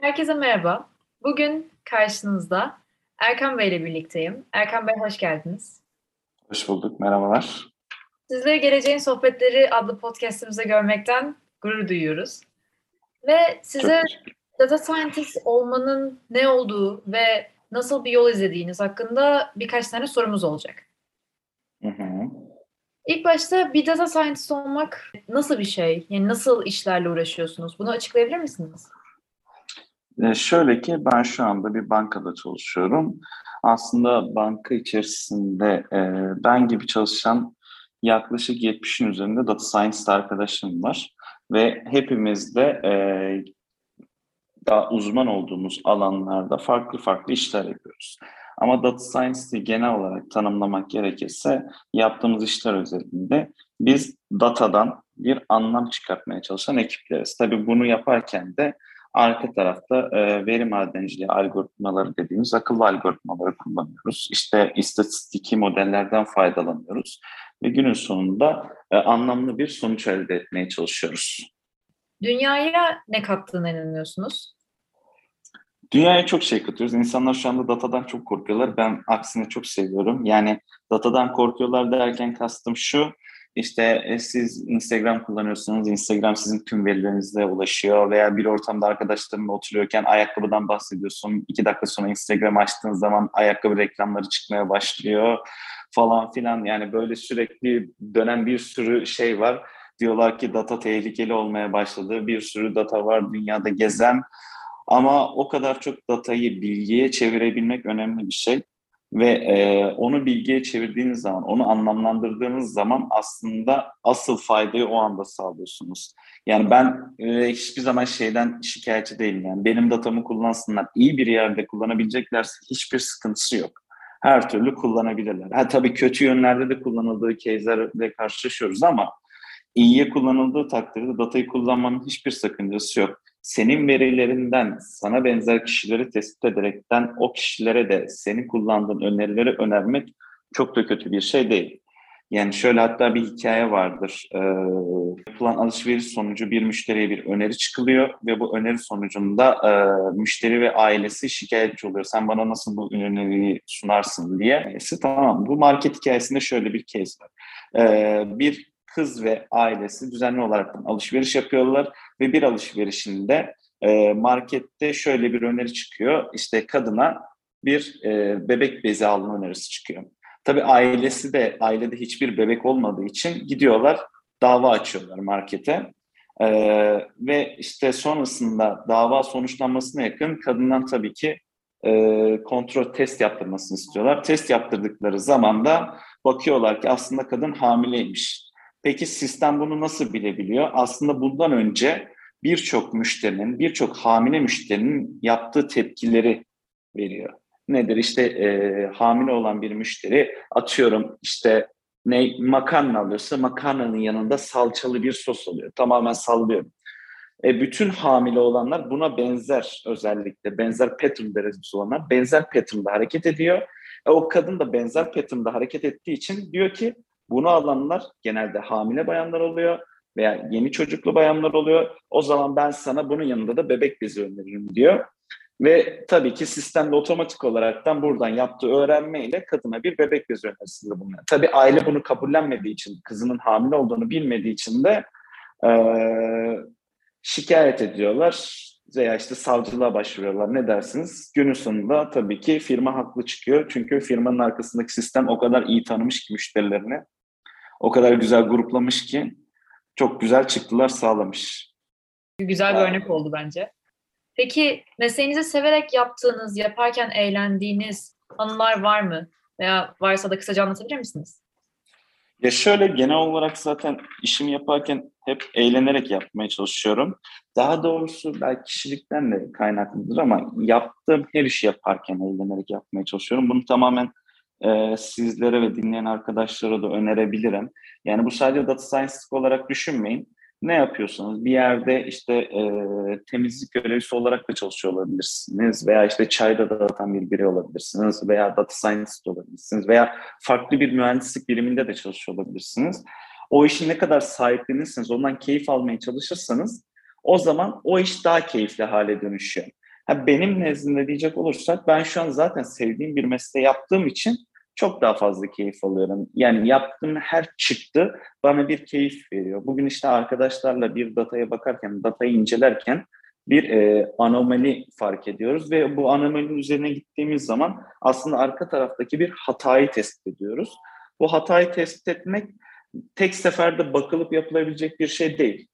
Herkese merhaba. Bugün karşınızda Erkan Bey ile birlikteyim. Erkan Bey hoş geldiniz. Hoş bulduk, merhabalar. Sizleri Geleceğin Sohbetleri adlı podcastimizde görmekten gurur duyuyoruz. Ve size data scientist olmanın ne olduğu ve nasıl bir yol izlediğiniz hakkında birkaç tane sorumuz olacak. Hı hı. İlk başta bir data scientist olmak nasıl bir şey? Yani nasıl işlerle uğraşıyorsunuz? Bunu açıklayabilir misiniz? E, şöyle ki ben şu anda bir bankada çalışıyorum. Aslında banka içerisinde e, ben gibi çalışan yaklaşık 70'in üzerinde data scientist arkadaşım var. Ve hepimiz de e, daha uzman olduğumuz alanlarda farklı farklı işler yapıyoruz. Ama data science'i genel olarak tanımlamak gerekirse yaptığımız işler özelinde biz datadan bir anlam çıkartmaya çalışan ekipleriz. Tabii bunu yaparken de arka tarafta e, veri madenciliği algoritmaları dediğimiz akıllı algoritmaları kullanıyoruz. İşte istatistiki modellerden faydalanıyoruz ve günün sonunda e, anlamlı bir sonuç elde etmeye çalışıyoruz. Dünyaya ne kattığına inanıyorsunuz? Dünyaya çok şey katıyoruz. İnsanlar şu anda datadan çok korkuyorlar. Ben aksine çok seviyorum. Yani datadan korkuyorlar derken kastım şu. İşte e, siz Instagram kullanıyorsunuz, Instagram sizin tüm verilerinizle ulaşıyor veya bir ortamda arkadaşlarınla oturuyorken ayakkabıdan bahsediyorsun. iki dakika sonra Instagram açtığın zaman ayakkabı reklamları çıkmaya başlıyor falan filan. Yani böyle sürekli dönen bir sürü şey var. Diyorlar ki data tehlikeli olmaya başladı. Bir sürü data var dünyada gezen. Ama o kadar çok datayı bilgiye çevirebilmek önemli bir şey. Ve e, onu bilgiye çevirdiğiniz zaman, onu anlamlandırdığınız zaman aslında asıl faydayı o anda sağlıyorsunuz. Yani ben e, hiçbir zaman şeyden şikayetçi değilim. Yani benim datamı kullansınlar, iyi bir yerde kullanabileceklerse hiçbir sıkıntısı yok. Her türlü kullanabilirler. Ha tabii kötü yönlerde de kullanıldığı case'lerle karşılaşıyoruz ama iyiye kullanıldığı takdirde datayı kullanmanın hiçbir sakıncası yok senin verilerinden sana benzer kişileri tespit ederekten o kişilere de senin kullandığın önerileri önermek çok da kötü bir şey değil. Yani şöyle hatta bir hikaye vardır. Ee, yapılan alışveriş sonucu bir müşteriye bir öneri çıkılıyor ve bu öneri sonucunda e, müşteri ve ailesi şikayetçi oluyor. Sen bana nasıl bu öneriyi sunarsın diye. Ailesi, tamam bu market hikayesinde şöyle bir case var. Ee, bir kız ve ailesi düzenli olarak alışveriş yapıyorlar ve bir alışverişinde e, markette şöyle bir öneri çıkıyor. İşte kadına bir e, bebek bezi alma önerisi çıkıyor. Tabii ailesi de ailede hiçbir bebek olmadığı için gidiyorlar dava açıyorlar markete. Ee, ve işte sonrasında dava sonuçlanmasına yakın kadından tabii ki e, kontrol test yaptırmasını istiyorlar. Test yaptırdıkları zaman da bakıyorlar ki aslında kadın hamileymiş. Peki sistem bunu nasıl bilebiliyor? Aslında bundan önce birçok müşterinin, birçok hamile müşterinin yaptığı tepkileri veriyor. Nedir? İşte e, hamile olan bir müşteri atıyorum işte ne makarna alıyorsa makarnanın yanında salçalı bir sos oluyor. Tamamen sallıyorum. E, bütün hamile olanlar buna benzer özellikle, benzer pattern derecesi olanlar benzer pattern'da hareket ediyor. E, o kadın da benzer pattern'da hareket ettiği için diyor ki bunu alanlar genelde hamile bayanlar oluyor veya yeni çocuklu bayanlar oluyor. O zaman ben sana bunun yanında da bebek bezi öneririm diyor. Ve tabii ki sistemde otomatik olaraktan buradan yaptığı öğrenmeyle kadına bir bebek bezi önerisinde bulunuyor. Tabii aile bunu kabullenmediği için, kızının hamile olduğunu bilmediği için de e, şikayet ediyorlar veya işte savcılığa başvuruyorlar. Ne dersiniz? Günün sonunda tabii ki firma haklı çıkıyor. Çünkü firmanın arkasındaki sistem o kadar iyi tanımış ki müşterilerini o kadar güzel gruplamış ki çok güzel çıktılar sağlamış. Güzel bir örnek oldu bence. Peki mesleğinizi severek yaptığınız, yaparken eğlendiğiniz anılar var mı? Veya varsa da kısaca anlatabilir misiniz? Ya şöyle genel olarak zaten işimi yaparken hep eğlenerek yapmaya çalışıyorum. Daha doğrusu belki kişilikten de kaynaklıdır ama yaptığım her işi yaparken eğlenerek yapmaya çalışıyorum. Bunu tamamen e, sizlere ve dinleyen arkadaşlara da önerebilirim. Yani bu sadece data science olarak düşünmeyin. Ne yapıyorsanız bir yerde işte e, temizlik görevlisi olarak da çalışıyor olabilirsiniz veya işte çayda dağıtan bir biri olabilirsiniz veya data scientist olabilirsiniz veya farklı bir mühendislik biriminde de çalışıyor olabilirsiniz. O işi ne kadar sahiplenirseniz, ondan keyif almaya çalışırsanız o zaman o iş daha keyifli hale dönüşüyor. Ha, benim nezdimde diyecek olursak ben şu an zaten sevdiğim bir mesleği yaptığım için çok daha fazla keyif alıyorum. Yani yaptığım her çıktı bana bir keyif veriyor. Bugün işte arkadaşlarla bir dataya bakarken, datayı incelerken bir e, anomali fark ediyoruz ve bu anomalinin üzerine gittiğimiz zaman aslında arka taraftaki bir hatayı tespit ediyoruz. Bu hatayı tespit etmek tek seferde bakılıp yapılabilecek bir şey değil.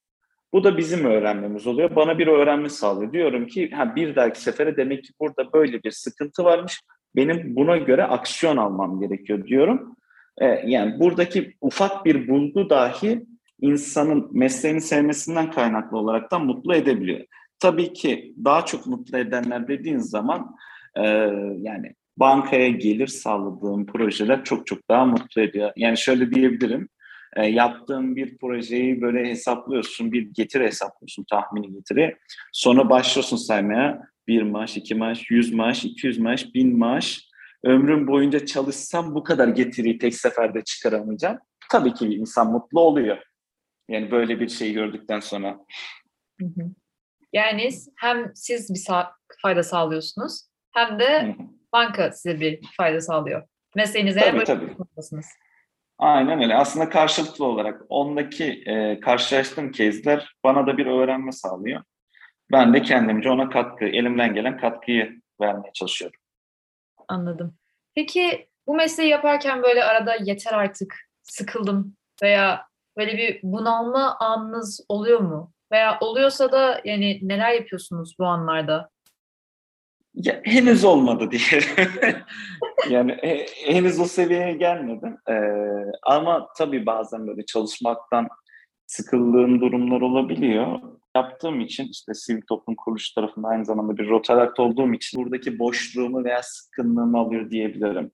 Bu da bizim öğrenmemiz oluyor. Bana bir öğrenme sağlıyor. Diyorum ki ha, bir dahaki sefere demek ki burada böyle bir sıkıntı varmış. Benim buna göre aksiyon almam gerekiyor diyorum. Ee, yani buradaki ufak bir bulgu dahi insanın mesleğini sevmesinden kaynaklı olarak da mutlu edebiliyor. Tabii ki daha çok mutlu edenler dediğin zaman e, yani bankaya gelir sağladığım projeler çok çok daha mutlu ediyor. Yani şöyle diyebilirim e, yaptığın bir projeyi böyle hesaplıyorsun, bir getiri hesaplıyorsun, tahmini getiri. Sonra başlıyorsun saymaya bir maaş, iki maaş, yüz maaş, iki yüz maaş, bin maaş. Ömrüm boyunca çalışsam bu kadar getiriyi tek seferde çıkaramayacağım. Tabii ki bir insan mutlu oluyor. Yani böyle bir şey gördükten sonra. Yani hem siz bir sa- fayda sağlıyorsunuz hem de banka size bir fayda sağlıyor. Mesleğinize tabii, tabii. Aynen öyle. Aslında karşılıklı olarak ondaki e, karşılaştığım kezler bana da bir öğrenme sağlıyor. Ben de kendimce ona katkı, elimden gelen katkıyı vermeye çalışıyorum. Anladım. Peki bu mesleği yaparken böyle arada yeter artık, sıkıldım veya böyle bir bunalma anınız oluyor mu? Veya oluyorsa da yani neler yapıyorsunuz bu anlarda? Ya, henüz olmadı diyelim. yani he, henüz o seviyeye gelmedim. Ee, ama tabii bazen böyle çalışmaktan sıkıldığım durumlar olabiliyor. Yaptığım için işte sivil toplum kuruluşu tarafında aynı zamanda bir rotarakt olduğum için buradaki boşluğumu veya sıkkınlığımı alıyor diyebilirim.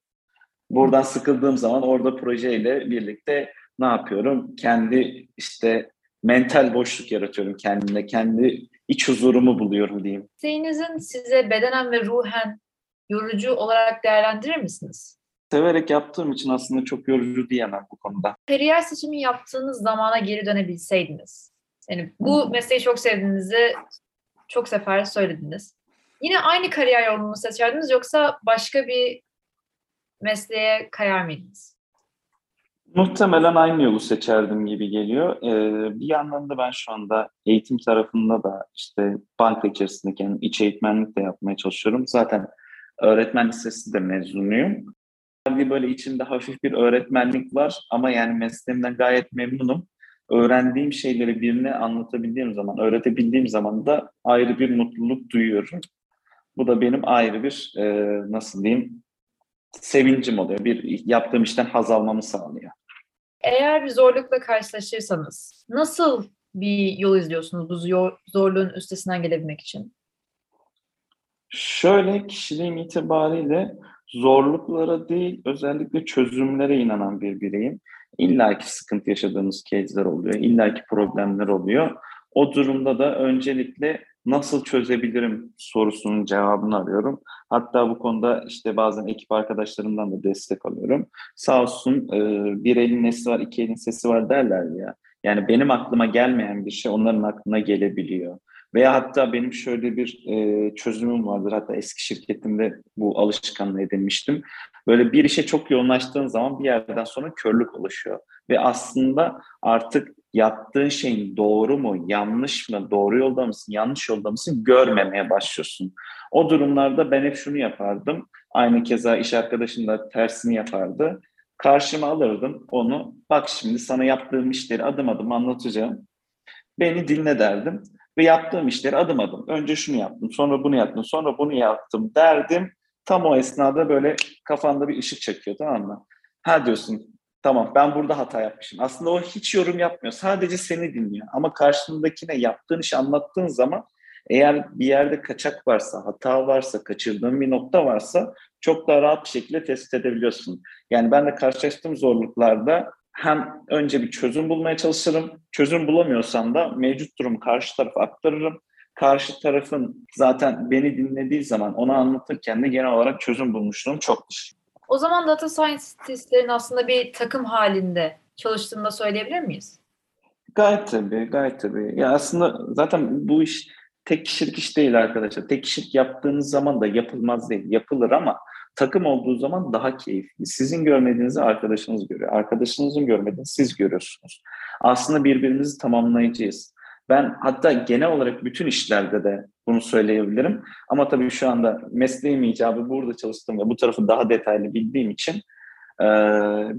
Buradan sıkıldığım zaman orada projeyle birlikte ne yapıyorum? Kendi işte mental boşluk yaratıyorum kendimde. Kendi iç huzurumu buluyorum diyeyim. Mesleğinizin size bedenen ve ruhen yorucu olarak değerlendirir misiniz? Severek yaptığım için aslında çok yorucu diyemem bu konuda. Kariyer seçimi yaptığınız zamana geri dönebilseydiniz, yani bu mesleği çok sevdiğinizi çok sefer söylediniz. Yine aynı kariyer yolunu seçerdiniz yoksa başka bir mesleğe kayar mıydınız? Muhtemelen aynı yolu seçerdim gibi geliyor. Ee, bir yandan da ben şu anda eğitim tarafında da işte banka içerisindeki yani iç eğitmenlik de yapmaya çalışıyorum. Zaten öğretmen lisesi de mezunuyum. Bir böyle içimde hafif bir öğretmenlik var ama yani mesleğimden gayet memnunum. Öğrendiğim şeyleri birine anlatabildiğim zaman, öğretebildiğim zaman da ayrı bir mutluluk duyuyorum. Bu da benim ayrı bir e, nasıl diyeyim sevincim oluyor. Bir yaptığım işten haz almamı sağlıyor. Eğer bir zorlukla karşılaşırsanız nasıl bir yol izliyorsunuz bu zorluğun üstesinden gelebilmek için? Şöyle kişiliğim itibariyle zorluklara değil özellikle çözümlere inanan bir bireyim. İlla ki sıkıntı yaşadığımız case'ler oluyor, illa ki problemler oluyor. O durumda da öncelikle nasıl çözebilirim sorusunun cevabını arıyorum. Hatta bu konuda işte bazen ekip arkadaşlarımdan da destek alıyorum. Sağ olsun e, bir elin nesi var, iki elin sesi var derler ya. Yani benim aklıma gelmeyen bir şey onların aklına gelebiliyor. Veya hatta benim şöyle bir e, çözümüm vardır. Hatta eski şirketimde bu alışkanlığı edinmiştim. Böyle bir işe çok yoğunlaştığın zaman bir yerden sonra körlük oluşuyor. Ve aslında artık yaptığın şeyin doğru mu, yanlış mı, doğru yolda mısın, yanlış yolda mısın görmemeye başlıyorsun. O durumlarda ben hep şunu yapardım. Aynı keza iş arkadaşım da tersini yapardı. Karşıma alırdım onu. Bak şimdi sana yaptığım işleri adım adım anlatacağım. Beni dinle derdim. Ve yaptığım işleri adım adım. Önce şunu yaptım, sonra bunu yaptım, sonra bunu yaptım derdim. Tam o esnada böyle kafanda bir ışık çekiyor tamam mı? Ha diyorsun tamam ben burada hata yapmışım. Aslında o hiç yorum yapmıyor. Sadece seni dinliyor. Ama karşındakine yaptığın işi anlattığın zaman eğer bir yerde kaçak varsa, hata varsa, kaçırdığın bir nokta varsa çok daha rahat bir şekilde tespit edebiliyorsun. Yani ben de karşılaştığım zorluklarda hem önce bir çözüm bulmaya çalışırım. Çözüm bulamıyorsam da mevcut durumu karşı tarafa aktarırım. Karşı tarafın zaten beni dinlediği zaman ona anlatırken de genel olarak çözüm bulmuşluğum çoktur. O zaman data scientistlerin aslında bir takım halinde çalıştığını da söyleyebilir miyiz? Gayet tabii, gayet tabii. Ya aslında zaten bu iş tek kişilik iş değil arkadaşlar. Tek kişilik yaptığınız zaman da yapılmaz değil. Yapılır ama takım olduğu zaman daha keyifli. Sizin görmediğinizi arkadaşınız görüyor. Arkadaşınızın görmediğini siz görüyorsunuz. Aslında birbirimizi tamamlayıcıyız. Ben hatta genel olarak bütün işlerde de bunu söyleyebilirim. Ama tabii şu anda mesleğim icabı burada çalıştım ve bu tarafı daha detaylı bildiğim için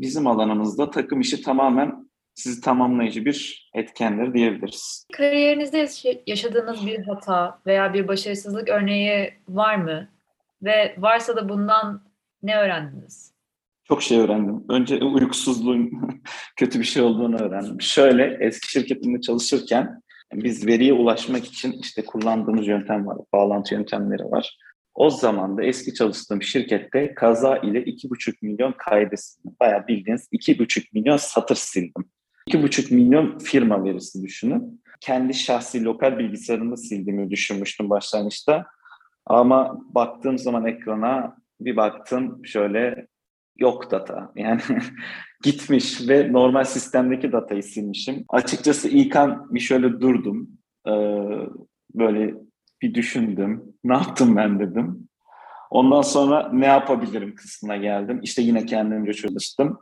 bizim alanımızda takım işi tamamen sizi tamamlayıcı bir etkendir diyebiliriz. Kariyerinizde yaşadığınız bir hata veya bir başarısızlık örneği var mı? Ve varsa da bundan ne öğrendiniz? Çok şey öğrendim. Önce uykusuzluğun kötü bir şey olduğunu öğrendim. Şöyle eski şirketimde çalışırken biz veriye ulaşmak için işte kullandığımız yöntem var, bağlantı yöntemleri var. O zaman da eski çalıştığım şirkette kaza ile 2,5 milyon kaydı sildim. Bayağı bildiğiniz 2,5 milyon satır sildim. 2,5 milyon firma verisi düşünün. Kendi şahsi lokal bilgisayarımı sildiğimi düşünmüştüm başlangıçta. Ama baktığım zaman ekrana bir baktım şöyle yok data. Yani gitmiş ve normal sistemdeki datayı silmişim. Açıkçası ilk an bir şöyle durdum. Ee, böyle bir düşündüm. Ne yaptım ben dedim. Ondan sonra ne yapabilirim kısmına geldim. İşte yine kendimce çalıştım.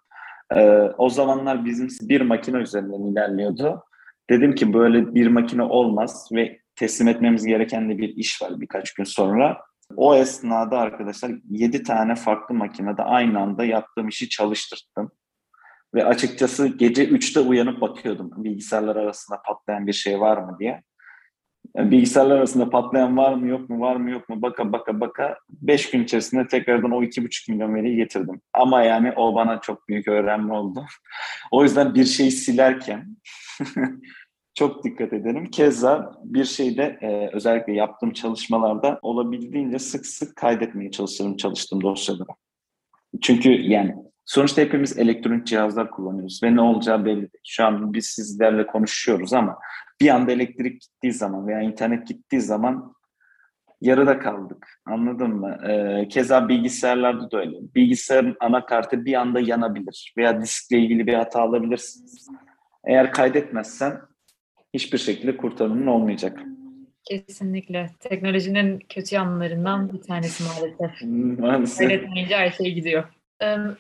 Ee, o zamanlar bizim bir makine üzerinden ilerliyordu. Dedim ki böyle bir makine olmaz ve teslim etmemiz gereken de bir iş var birkaç gün sonra. O esnada arkadaşlar 7 tane farklı makinede aynı anda yaptığım işi çalıştırdım. Ve açıkçası gece 3'te uyanıp bakıyordum bilgisayarlar arasında patlayan bir şey var mı diye. Bilgisayarlar arasında patlayan var mı yok mu var mı yok mu baka baka baka 5 gün içerisinde tekrardan o 2,5 milyon veriyi getirdim. Ama yani o bana çok büyük öğrenme oldu. o yüzden bir şeyi silerken çok dikkat ederim. Keza bir şeyde e, özellikle yaptığım çalışmalarda olabildiğince sık sık kaydetmeye çalışırım çalıştığım dosyaları. Çünkü yani sonuçta hepimiz elektronik cihazlar kullanıyoruz ve ne olacağı belli değil. Şu an biz sizlerle konuşuyoruz ama bir anda elektrik gittiği zaman veya internet gittiği zaman yarıda kaldık. Anladın mı? Ee, keza bilgisayarlarda da öyle. Bilgisayarın anakartı bir anda yanabilir veya diskle ilgili bir hata alabilirsiniz. Eğer kaydetmezsen hiçbir şekilde kurtarımın olmayacak. Kesinlikle. Teknolojinin kötü yanlarından bir tanesi maalesef. Maalesef. Kaydetmeyince her şey gidiyor.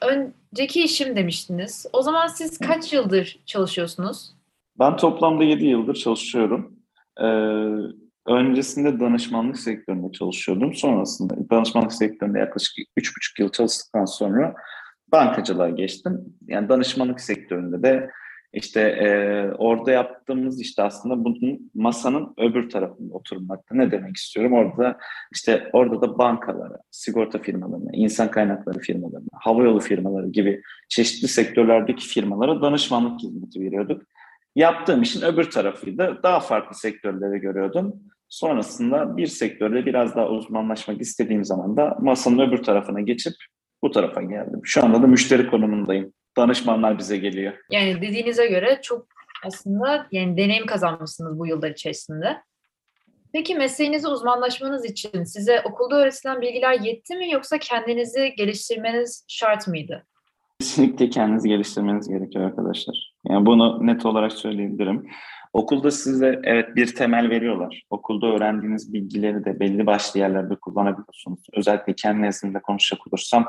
Önceki işim demiştiniz. O zaman siz kaç yıldır çalışıyorsunuz? Ben toplamda 7 yıldır çalışıyorum. Ee, öncesinde danışmanlık sektöründe çalışıyordum. Sonrasında danışmanlık sektöründe yaklaşık 3,5 yıl çalıştıktan sonra bankacılığa geçtim. Yani danışmanlık sektöründe de işte e, orada yaptığımız işte aslında bunun masanın öbür tarafında oturmakta. Ne demek istiyorum? Orada işte orada da bankalara, sigorta firmalarına, insan kaynakları firmalarına, havayolu firmaları gibi çeşitli sektörlerdeki firmalara danışmanlık hizmeti veriyorduk. Yaptığım işin öbür tarafıydı. Daha farklı sektörleri görüyordum. Sonrasında bir sektörde biraz daha uzmanlaşmak istediğim zaman da masanın öbür tarafına geçip bu tarafa geldim. Şu anda da müşteri konumundayım. Danışmanlar bize geliyor. Yani dediğinize göre çok aslında yani deneyim kazanmışsınız bu yıllar içerisinde. Peki mesleğinizi uzmanlaşmanız için size okulda öğretilen bilgiler yetti mi yoksa kendinizi geliştirmeniz şart mıydı? Kesinlikle kendinizi geliştirmeniz gerekiyor arkadaşlar. Yani bunu net olarak söyleyebilirim. Okulda size evet bir temel veriyorlar. Okulda öğrendiğiniz bilgileri de belli başlı yerlerde kullanabiliyorsunuz. Özellikle kendi nezdimde konuşacak olursam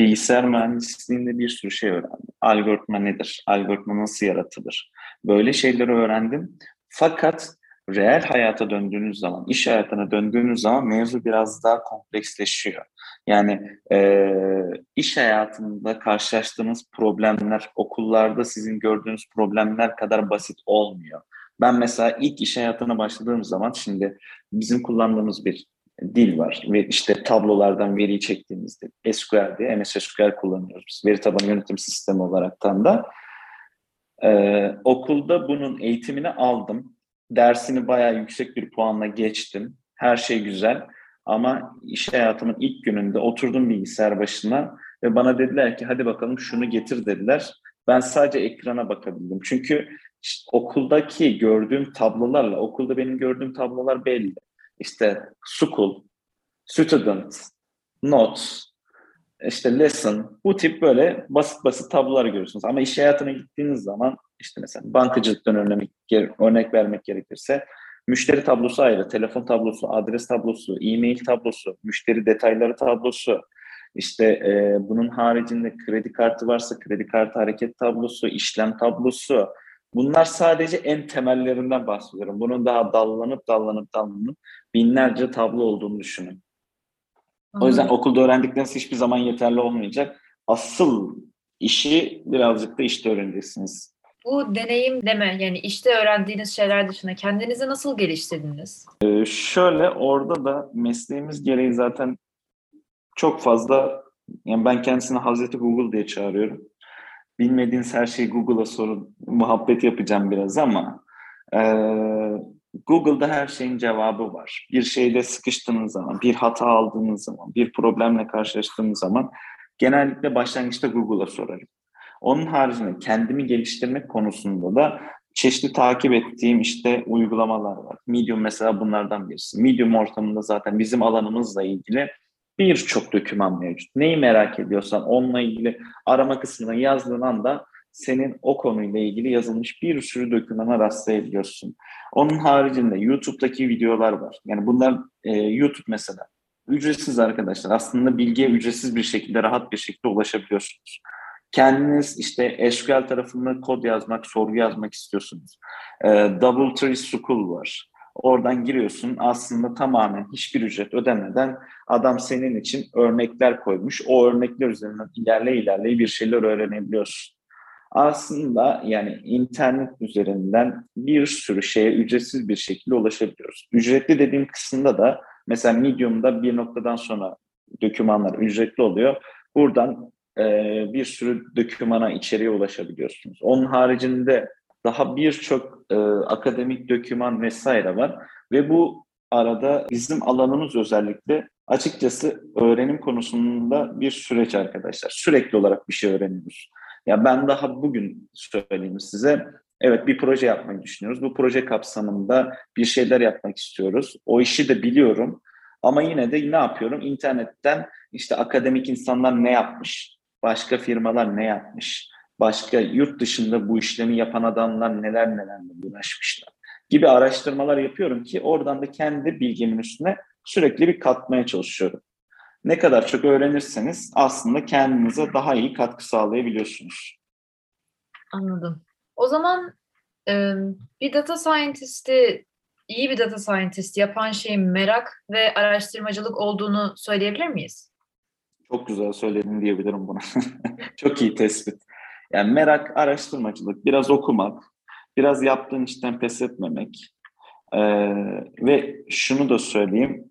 bilgisayar mühendisliğinde bir sürü şey öğrendim. Algoritma nedir? Algoritma nasıl yaratılır? Böyle şeyleri öğrendim. Fakat reel hayata döndüğünüz zaman, iş hayatına döndüğünüz zaman mevzu biraz daha kompleksleşiyor. Yani e, iş hayatında karşılaştığınız problemler, okullarda sizin gördüğünüz problemler kadar basit olmuyor. Ben mesela ilk iş hayatına başladığım zaman şimdi bizim kullandığımız bir dil var ve işte tablolardan veriyi çektiğimizde SQL diye MS SQL kullanıyoruz biz. Veri tabanı yönetim sistemi olaraktan da. Ee, okulda bunun eğitimini aldım. Dersini bayağı yüksek bir puanla geçtim. Her şey güzel. Ama iş hayatımın ilk gününde oturdum bilgisayar başına ve bana dediler ki hadi bakalım şunu getir dediler. Ben sadece ekrana bakabildim. Çünkü işte okuldaki gördüğüm tablolarla, okulda benim gördüğüm tablolar belli. İşte school, student, notes, işte lesson bu tip böyle basit basit tablolar görüyorsunuz. Ama iş hayatına gittiğiniz zaman işte mesela bankacılıktan örnek, örnek vermek gerekirse Müşteri tablosu ayrı, telefon tablosu, adres tablosu, e-mail tablosu, müşteri detayları tablosu. İşte e, bunun haricinde kredi kartı varsa kredi kartı hareket tablosu, işlem tablosu. Bunlar sadece en temellerinden bahsediyorum. Bunun daha dallanıp dallanıp dallanıp binlerce tablo olduğunu düşünün. O yüzden okulda öğrendikleriniz hiçbir zaman yeterli olmayacak. Asıl işi birazcık da işte öğreneceksiniz. Bu deneyimleme yani işte öğrendiğiniz şeyler dışında kendinizi nasıl geliştirdiniz? Ee, şöyle orada da mesleğimiz gereği zaten çok fazla yani ben kendisini Hazreti Google diye çağırıyorum. Bilmediğiniz her şeyi Google'a sorun. Muhabbet yapacağım biraz ama e, Google'da her şeyin cevabı var. Bir şeyde sıkıştığınız zaman, bir hata aldığınız zaman, bir problemle karşılaştığınız zaman genellikle başlangıçta Google'a sorarım. Onun haricinde kendimi geliştirmek konusunda da çeşitli takip ettiğim işte uygulamalar var. Medium mesela bunlardan birisi. Medium ortamında zaten bizim alanımızla ilgili birçok doküman mevcut. Neyi merak ediyorsan onunla ilgili arama kısmına yazdığın anda senin o konuyla ilgili yazılmış bir sürü dokümana rastlayabiliyorsun. Onun haricinde YouTube'daki videolar var. Yani bunlar e, YouTube mesela. Ücretsiz arkadaşlar. Aslında bilgiye ücretsiz bir şekilde, rahat bir şekilde ulaşabiliyorsunuz. Kendiniz işte SQL tarafında kod yazmak, sorgu yazmak istiyorsunuz. E, Double Tree School var. Oradan giriyorsun aslında tamamen hiçbir ücret ödemeden adam senin için örnekler koymuş. O örnekler üzerinden ilerle ilerle bir şeyler öğrenebiliyorsun. Aslında yani internet üzerinden bir sürü şeye ücretsiz bir şekilde ulaşabiliyoruz. Ücretli dediğim kısımda da mesela Medium'da bir noktadan sonra dokümanlar ücretli oluyor. Buradan e, bir sürü dokümana, içeriye ulaşabiliyorsunuz. Onun haricinde daha birçok e, akademik doküman vesaire var ve bu arada bizim alanımız özellikle açıkçası öğrenim konusunda bir süreç arkadaşlar. Sürekli olarak bir şey öğreniyoruz. Ya ben daha bugün söyleyeyim size. Evet bir proje yapmayı düşünüyoruz. Bu proje kapsamında bir şeyler yapmak istiyoruz. O işi de biliyorum. Ama yine de ne yapıyorum? İnternetten işte akademik insanlar ne yapmış? Başka firmalar ne yapmış? Başka yurt dışında bu işlemi yapan adamlar neler nelerle uğraşmışlar gibi araştırmalar yapıyorum ki oradan da kendi bilgimin üstüne sürekli bir katmaya çalışıyorum. Ne kadar çok öğrenirseniz aslında kendinize daha iyi katkı sağlayabiliyorsunuz. Anladım. O zaman bir data scientist'i iyi bir data scientist yapan şeyin merak ve araştırmacılık olduğunu söyleyebilir miyiz? Çok güzel söyledin diyebilirim buna. Çok iyi tespit. Yani merak, araştırmacılık, biraz okumak, biraz yaptığın işten pes etmemek. Ee, ve şunu da söyleyeyim.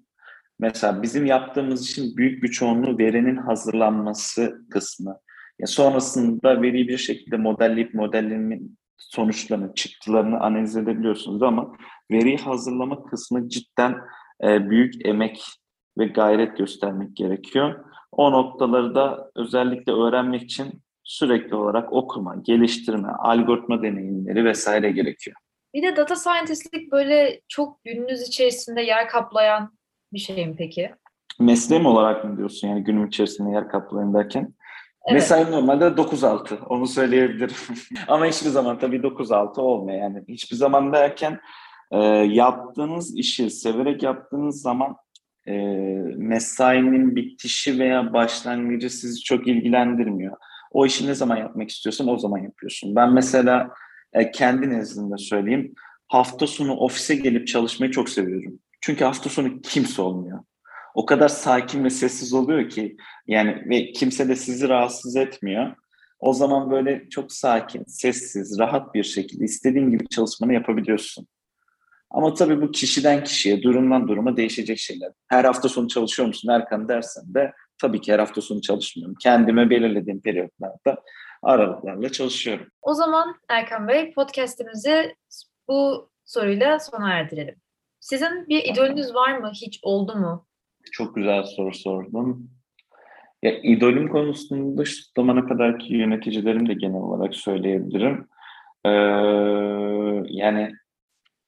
Mesela bizim yaptığımız için büyük bir çoğunluğu verinin hazırlanması kısmı. Ya sonrasında veriyi bir şekilde modelleyip modellemin sonuçlarını, çıktılarını analiz edebiliyorsunuz ama veriyi hazırlama kısmı cidden e, büyük emek ve gayret göstermek gerekiyor. O noktaları da özellikle öğrenmek için sürekli olarak okuma, geliştirme, algoritma deneyimleri vesaire gerekiyor. Bir de data scientistlik böyle çok gününüz içerisinde yer kaplayan bir şey mi peki? Mesleğim olarak mı diyorsun yani günüm içerisinde yer kaplayan derken? Evet. Mesai normalde 9-6 onu söyleyebilirim. Ama hiçbir zaman tabii 9-6 olmuyor yani. Hiçbir zaman derken e, yaptığınız işi severek yaptığınız zaman e, mesainin bitişi veya başlangıcı sizi çok ilgilendirmiyor. O işi ne zaman yapmak istiyorsan o zaman yapıyorsun. Ben mesela e, kendi nezdimde söyleyeyim. Hafta sonu ofise gelip çalışmayı çok seviyorum. Çünkü hafta sonu kimse olmuyor. O kadar sakin ve sessiz oluyor ki yani ve kimse de sizi rahatsız etmiyor. O zaman böyle çok sakin, sessiz, rahat bir şekilde istediğin gibi çalışmanı yapabiliyorsun. Ama tabii bu kişiden kişiye, durumdan duruma değişecek şeyler. Her hafta sonu çalışıyor musun Erkan dersen de tabii ki her hafta sonu çalışmıyorum. Kendime belirlediğim periyotlarda aralıklarla çalışıyorum. O zaman Erkan Bey podcastimizi bu soruyla sona erdirelim. Sizin bir idolünüz var mı? Hiç oldu mu? Çok güzel soru sordun. Ya idolüm konusunda şu zamana kadarki yöneticilerim de genel olarak söyleyebilirim. Ee, yani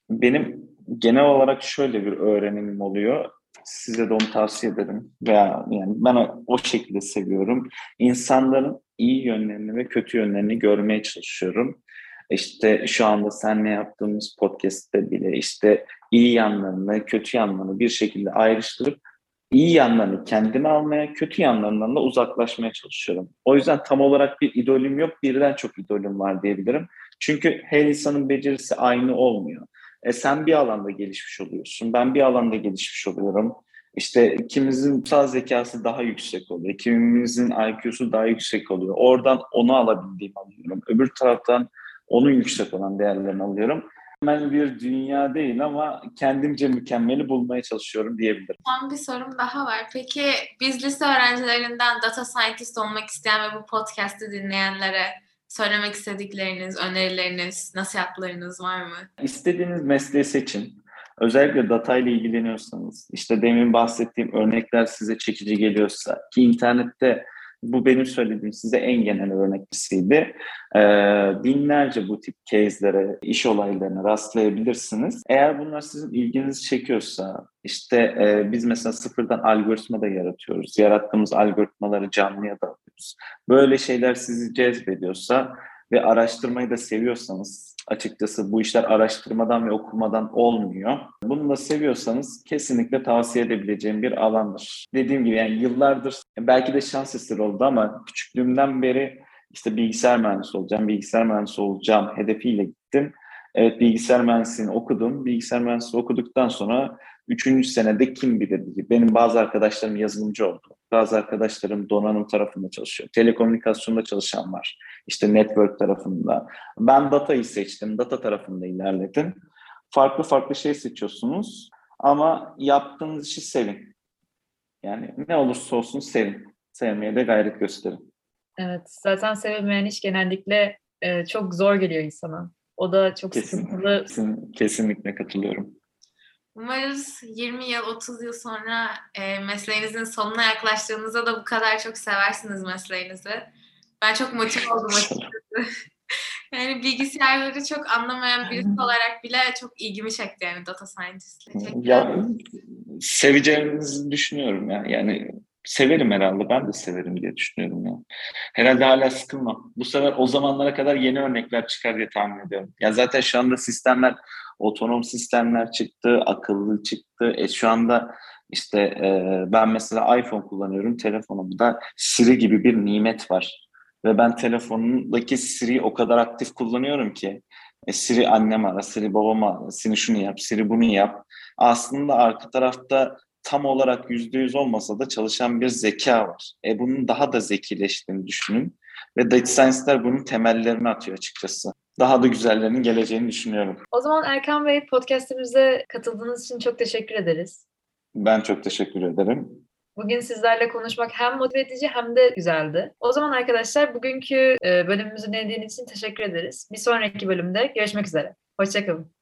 benim genel olarak şöyle bir öğrenimim oluyor. Size de onu tavsiye ederim. Veya yani ben o, o şekilde seviyorum. İnsanların iyi yönlerini ve kötü yönlerini görmeye çalışıyorum. İşte şu anda seninle yaptığımız podcast'te bile işte iyi yanlarını, kötü yanlarını bir şekilde ayrıştırıp iyi yanlarını kendime almaya, kötü yanlarından da uzaklaşmaya çalışıyorum. O yüzden tam olarak bir idolüm yok, birden çok idolüm var diyebilirim. Çünkü her insanın becerisi aynı olmuyor. E sen bir alanda gelişmiş oluyorsun, ben bir alanda gelişmiş oluyorum. İşte ikimizin sağ zekası daha yüksek oluyor, kimimizin IQ'su daha yüksek oluyor. Oradan onu alabildiğimi alıyorum. Öbür taraftan onun yüksek olan değerlerini alıyorum mükemmel bir dünya değil ama kendimce mükemmeli bulmaya çalışıyorum diyebilirim. Son bir sorum daha var. Peki biz lise öğrencilerinden data scientist olmak isteyen ve bu podcast'i dinleyenlere söylemek istedikleriniz, önerileriniz, nasihatlarınız var mı? İstediğiniz mesleği seçin. Özellikle data ile ilgileniyorsanız, işte demin bahsettiğim örnekler size çekici geliyorsa ki internette bu benim söylediğim size en genel örneklisiydi. Ee, binlerce bu tip case'lere, iş olaylarına rastlayabilirsiniz. Eğer bunlar sizin ilginizi çekiyorsa, işte e, biz mesela sıfırdan algoritma da yaratıyoruz. Yarattığımız algoritmaları canlıya da alıyoruz. Böyle şeyler sizi cezbediyorsa ve araştırmayı da seviyorsanız açıkçası bu işler araştırmadan ve okumadan olmuyor. Bunu da seviyorsanız kesinlikle tavsiye edebileceğim bir alandır. Dediğim gibi yani yıllardır belki de şans eseri oldu ama küçüklüğümden beri işte bilgisayar mühendisi olacağım, bilgisayar mühendisi olacağım hedefiyle gittim. Evet bilgisayar mühendisliğini okudum. Bilgisayar mühendisliği okuduktan sonra üçüncü senede kim bilir benim bazı arkadaşlarım yazılımcı oldu. Bazı arkadaşlarım donanım tarafında çalışıyor. Telekomünikasyonda çalışan var. İşte network tarafında. Ben datayı seçtim. Data tarafında ilerledim. Farklı farklı şey seçiyorsunuz. Ama yaptığınız işi sevin. Yani ne olursa olsun sevin. Sevmeye de gayret gösterin. Evet. Zaten sevilmeyen iş genellikle e, çok zor geliyor insana. O da çok Kesin, sıkıntılı. kesin, kesinlikle katılıyorum. Umarız 20 yıl, 30 yıl sonra e, mesleğinizin sonuna yaklaştığınızda da bu kadar çok seversiniz mesleğinizi. Ben çok motive oldum açıkçası. yani bilgisayarları çok anlamayan birisi olarak bile çok ilgimi çekti yani data scientist'le. Ya seveceğinizi düşünüyorum ya. Yani severim herhalde. Ben de severim diye düşünüyorum ya. Herhalde hala sıkılmam. Bu sefer o zamanlara kadar yeni örnekler çıkar diye tahmin ediyorum. Ya zaten şu anda sistemler otonom sistemler çıktı, akıllı çıktı. E şu anda işte e, ben mesela iPhone kullanıyorum. Telefonumda Siri gibi bir nimet var. Ve ben telefonumdaki Siri o kadar aktif kullanıyorum ki e, Siri annem ara, Siri babam ara, Siri şunu yap, Siri bunu yap. Aslında arka tarafta tam olarak yüzde yüz olmasa da çalışan bir zeka var. E bunun daha da zekileştiğini düşünün. Ve data science'ler bunun temellerini atıyor açıkçası. Daha da güzellerinin geleceğini düşünüyorum. O zaman Erkan Bey podcastimize katıldığınız için çok teşekkür ederiz. Ben çok teşekkür ederim. Bugün sizlerle konuşmak hem motive edici hem de güzeldi. O zaman arkadaşlar bugünkü bölümümüzü dinlediğiniz için teşekkür ederiz. Bir sonraki bölümde görüşmek üzere. Hoşçakalın.